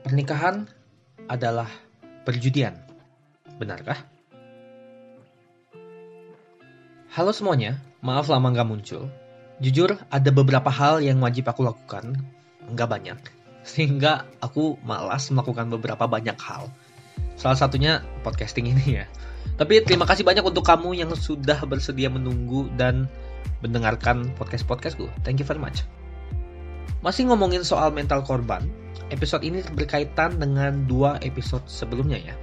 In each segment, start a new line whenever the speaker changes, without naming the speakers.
Pernikahan adalah perjudian. Benarkah? Halo semuanya, maaf lama nggak muncul. Jujur, ada beberapa hal yang wajib aku lakukan, nggak banyak, sehingga aku malas melakukan beberapa banyak hal. Salah satunya podcasting ini ya. Tapi terima kasih banyak untuk kamu yang sudah bersedia menunggu dan mendengarkan podcast-podcastku. Thank you very much. Masih ngomongin soal mental korban, episode ini berkaitan dengan dua episode sebelumnya ya.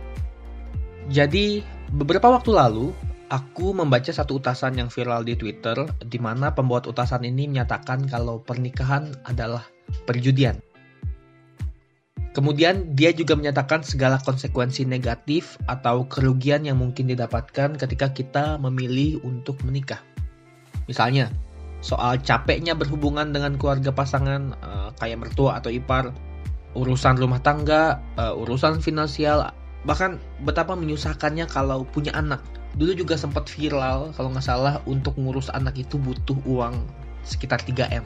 Jadi, beberapa waktu lalu, aku membaca satu utasan yang viral di Twitter, di mana pembuat utasan ini menyatakan kalau pernikahan adalah perjudian. Kemudian dia juga menyatakan segala konsekuensi negatif atau kerugian yang mungkin didapatkan ketika kita memilih untuk menikah. Misalnya, soal capeknya berhubungan dengan keluarga pasangan, uh, kayak mertua atau ipar, urusan rumah tangga, uh, urusan finansial, bahkan betapa menyusahkannya kalau punya anak. Dulu juga sempat viral kalau nggak salah untuk ngurus anak itu butuh uang sekitar 3M.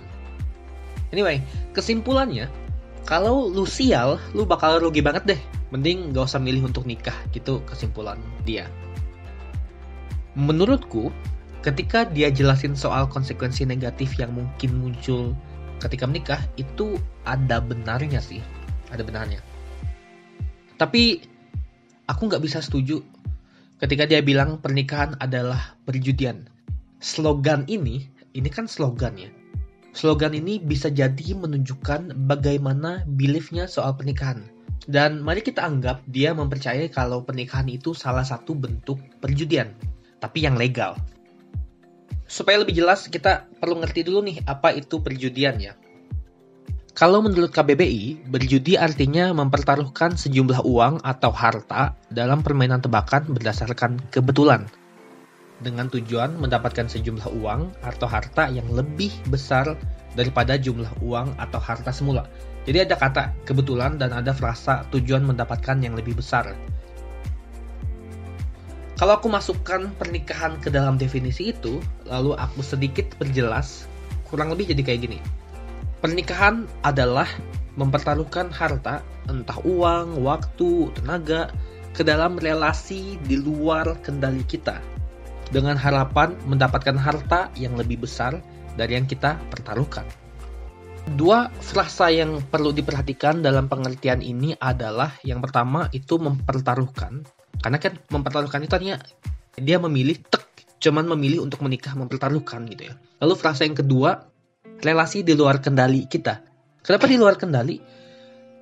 Anyway, kesimpulannya, kalau lu sial, lu bakal rugi banget deh. Mending gak usah milih untuk nikah, gitu kesimpulan dia. Menurutku, ketika dia jelasin soal konsekuensi negatif yang mungkin muncul ketika menikah, itu ada benarnya sih ada benarnya. Tapi aku nggak bisa setuju ketika dia bilang pernikahan adalah perjudian. Slogan ini, ini kan slogan ya. Slogan ini bisa jadi menunjukkan bagaimana beliefnya soal pernikahan. Dan mari kita anggap dia mempercayai kalau pernikahan itu salah satu bentuk perjudian, tapi yang legal. Supaya lebih jelas, kita perlu ngerti dulu nih apa itu perjudian ya. Kalau menurut KBBI, berjudi artinya mempertaruhkan sejumlah uang atau harta dalam permainan tebakan berdasarkan kebetulan. Dengan tujuan mendapatkan sejumlah uang atau harta yang lebih besar daripada jumlah uang atau harta semula. Jadi ada kata kebetulan dan ada frasa tujuan mendapatkan yang lebih besar. Kalau aku masukkan pernikahan ke dalam definisi itu, lalu aku sedikit perjelas, kurang lebih jadi kayak gini Pernikahan adalah mempertaruhkan harta, entah uang, waktu, tenaga, ke dalam relasi di luar kendali kita, dengan harapan mendapatkan harta yang lebih besar dari yang kita pertaruhkan. Dua frasa yang perlu diperhatikan dalam pengertian ini adalah yang pertama itu mempertaruhkan, karena kan mempertaruhkan itu artinya dia memilih tek, cuman memilih untuk menikah mempertaruhkan gitu ya. Lalu frasa yang kedua relasi di luar kendali kita. Kenapa di luar kendali?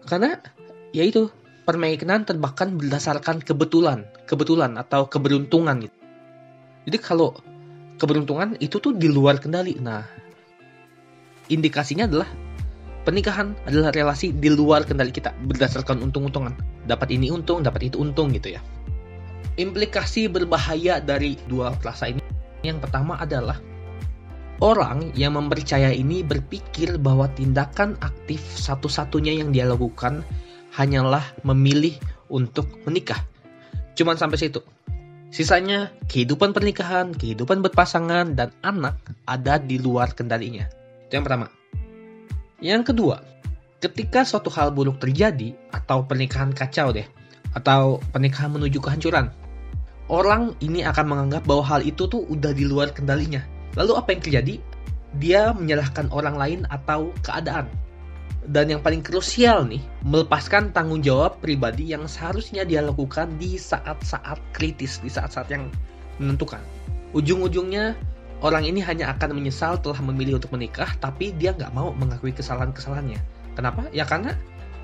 Karena yaitu permainan terbahkan berdasarkan kebetulan, kebetulan atau keberuntungan gitu. Jadi kalau keberuntungan itu tuh di luar kendali. Nah, indikasinya adalah pernikahan adalah relasi di luar kendali kita berdasarkan untung-untungan. Dapat ini untung, dapat itu untung gitu ya. Implikasi berbahaya dari dua frasa ini yang pertama adalah Orang yang mempercaya ini berpikir bahwa tindakan aktif satu-satunya yang dia lakukan hanyalah memilih untuk menikah. Cuman sampai situ. Sisanya, kehidupan pernikahan, kehidupan berpasangan, dan anak ada di luar kendalinya. Itu yang pertama. Yang kedua, ketika suatu hal buruk terjadi, atau pernikahan kacau deh, atau pernikahan menuju kehancuran, orang ini akan menganggap bahwa hal itu tuh udah di luar kendalinya Lalu apa yang terjadi? Dia menyalahkan orang lain atau keadaan. Dan yang paling krusial nih, melepaskan tanggung jawab pribadi yang seharusnya dia lakukan di saat-saat kritis, di saat-saat yang menentukan. Ujung-ujungnya, orang ini hanya akan menyesal telah memilih untuk menikah, tapi dia nggak mau mengakui kesalahan-kesalahannya. Kenapa? Ya karena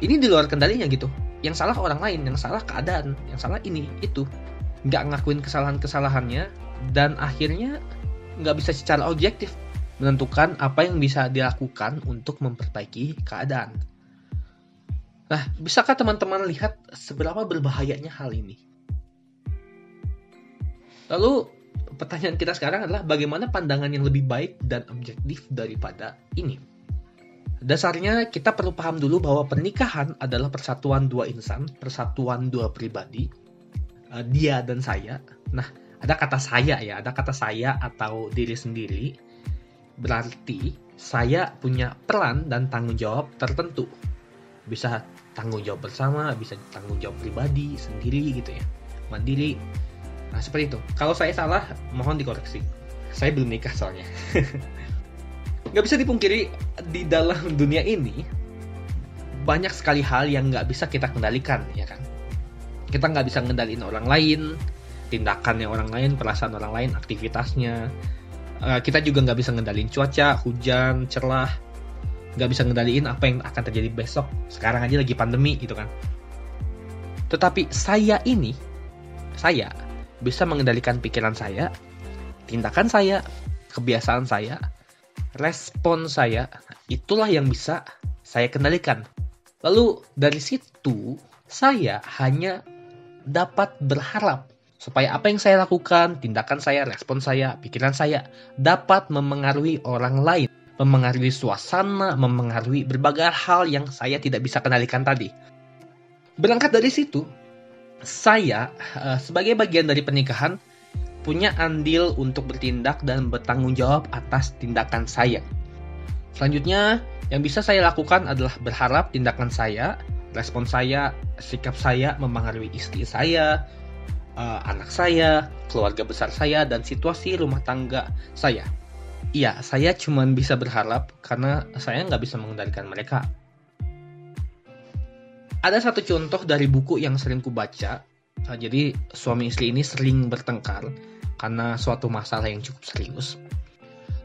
ini di luar kendalinya gitu. Yang salah orang lain, yang salah keadaan, yang salah ini, itu. Nggak ngakuin kesalahan-kesalahannya, dan akhirnya nggak bisa secara objektif menentukan apa yang bisa dilakukan untuk memperbaiki keadaan. Nah, bisakah teman-teman lihat seberapa berbahayanya hal ini? Lalu, pertanyaan kita sekarang adalah bagaimana pandangan yang lebih baik dan objektif daripada ini? Dasarnya, kita perlu paham dulu bahwa pernikahan adalah persatuan dua insan, persatuan dua pribadi, eh, dia dan saya. Nah, ada kata saya ya, ada kata saya atau diri sendiri, berarti saya punya peran dan tanggung jawab tertentu. bisa tanggung jawab bersama bisa tanggung jawab pribadi sendiri gitu ya. Mandiri. Nah seperti itu. Kalau saya salah mohon dikoreksi. Saya belum nikah soalnya. Nggak bisa dipungkiri di dalam dunia ini banyak sekali hal yang nggak bisa kita kendalikan ya kan? Kita nggak bisa ngendalin orang lain tindakannya orang lain perasaan orang lain aktivitasnya. Uh, kita juga nggak bisa ngendalin cuaca hujan cerah. Nggak bisa ngendaliin apa yang akan terjadi besok. Sekarang aja lagi pandemi gitu kan. Tetapi saya ini saya bisa mengendalikan pikiran saya tindakan saya kebiasaan saya respon saya itulah yang bisa saya kendalikan. Lalu dari situ saya hanya dapat berharap supaya apa yang saya lakukan, tindakan saya, respon saya, pikiran saya dapat memengaruhi orang lain memengaruhi suasana, memengaruhi berbagai hal yang saya tidak bisa kendalikan tadi. Berangkat dari situ, saya uh, sebagai bagian dari pernikahan punya andil untuk bertindak dan bertanggung jawab atas tindakan saya. Selanjutnya, yang bisa saya lakukan adalah berharap tindakan saya, respon saya, sikap saya memengaruhi istri saya, uh, anak saya, keluarga besar saya, dan situasi rumah tangga saya. Iya, saya cuma bisa berharap karena saya nggak bisa mengendalikan mereka. Ada satu contoh dari buku yang sering ku baca. Nah, jadi suami istri ini sering bertengkar karena suatu masalah yang cukup serius.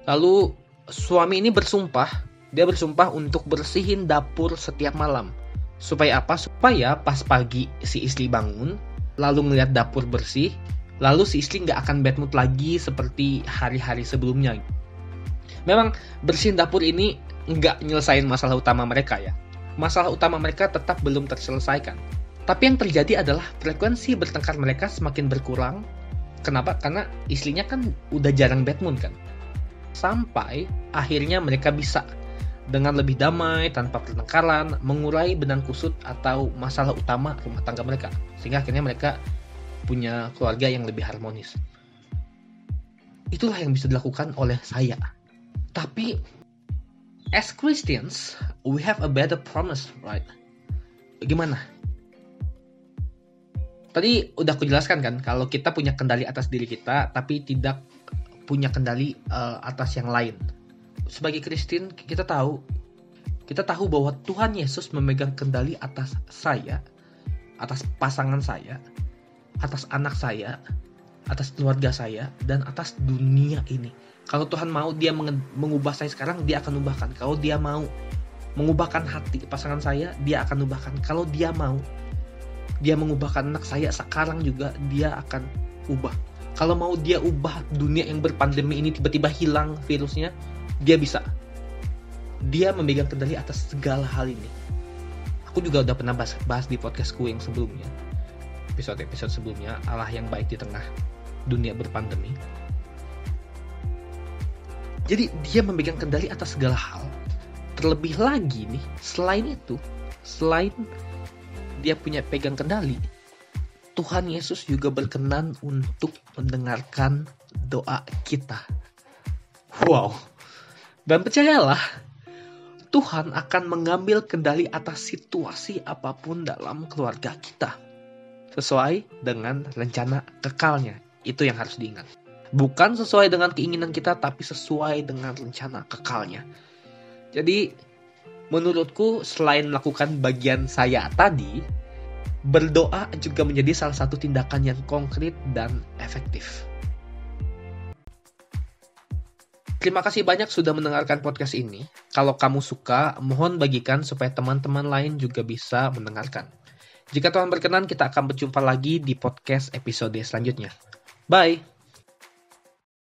Lalu suami ini bersumpah, dia bersumpah untuk bersihin dapur setiap malam. Supaya apa? Supaya pas pagi si istri bangun, lalu ngeliat dapur bersih, lalu si istri nggak akan bad mood lagi seperti hari-hari sebelumnya memang bersihin dapur ini nggak nyelesain masalah utama mereka ya. Masalah utama mereka tetap belum terselesaikan. Tapi yang terjadi adalah frekuensi bertengkar mereka semakin berkurang. Kenapa? Karena istrinya kan udah jarang bad mood kan. Sampai akhirnya mereka bisa dengan lebih damai tanpa pertengkaran mengurai benang kusut atau masalah utama rumah tangga mereka sehingga akhirnya mereka punya keluarga yang lebih harmonis itulah yang bisa dilakukan oleh saya tapi as Christians, we have a better promise, right? Gimana? Tadi udah aku jelaskan kan, kalau kita punya kendali atas diri kita, tapi tidak punya kendali uh, atas yang lain. Sebagai Kristen, kita tahu, kita tahu bahwa Tuhan Yesus memegang kendali atas saya, atas pasangan saya, atas anak saya, atas keluarga saya, dan atas dunia ini kalau Tuhan mau dia mengubah saya sekarang, dia akan ubahkan. Kalau dia mau mengubahkan hati pasangan saya, dia akan ubahkan. Kalau dia mau dia mengubahkan anak saya sekarang juga, dia akan ubah. Kalau mau dia ubah dunia yang berpandemi ini tiba-tiba hilang virusnya, dia bisa. Dia memegang kendali atas segala hal ini. Aku juga udah pernah bahas, bahas di podcastku yang sebelumnya. Episode-episode sebelumnya, Allah yang baik di tengah dunia berpandemi jadi dia memegang kendali atas segala hal. Terlebih lagi nih, selain itu, selain dia punya pegang kendali, Tuhan Yesus juga berkenan untuk mendengarkan doa kita. Wow. Dan percayalah, Tuhan akan mengambil kendali atas situasi apa pun dalam keluarga kita. Sesuai dengan rencana kekalnya. Itu yang harus diingat bukan sesuai dengan keinginan kita tapi sesuai dengan rencana kekalnya. Jadi menurutku selain melakukan bagian saya tadi, berdoa juga menjadi salah satu tindakan yang konkret dan efektif. Terima kasih banyak sudah mendengarkan podcast ini. Kalau kamu suka, mohon bagikan supaya teman-teman lain juga bisa mendengarkan. Jika Tuhan berkenan, kita akan berjumpa lagi di podcast episode selanjutnya. Bye!